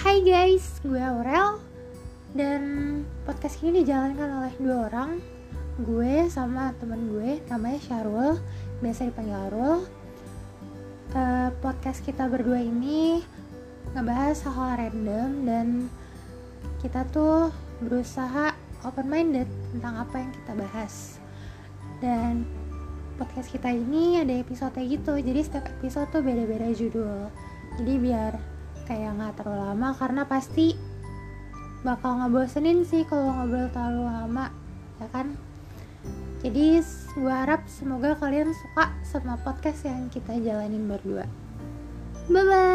Hai guys, gue Aurel. Dan podcast ini dijalankan oleh dua orang. Gue sama temen gue, namanya Syarul. Biasa dipanggil Arul uh, Podcast kita berdua ini ngebahas hal-hal random Dan kita tuh berusaha open-minded tentang apa yang kita bahas. Dan podcast kita ini ada episode gitu. Jadi setiap episode tuh beda-beda judul. Jadi biar kayak nggak terlalu lama karena pasti bakal ngebosenin sih kalau ngobrol terlalu lama ya kan? Jadi gue harap semoga kalian suka sama podcast yang kita jalanin berdua. Bye bye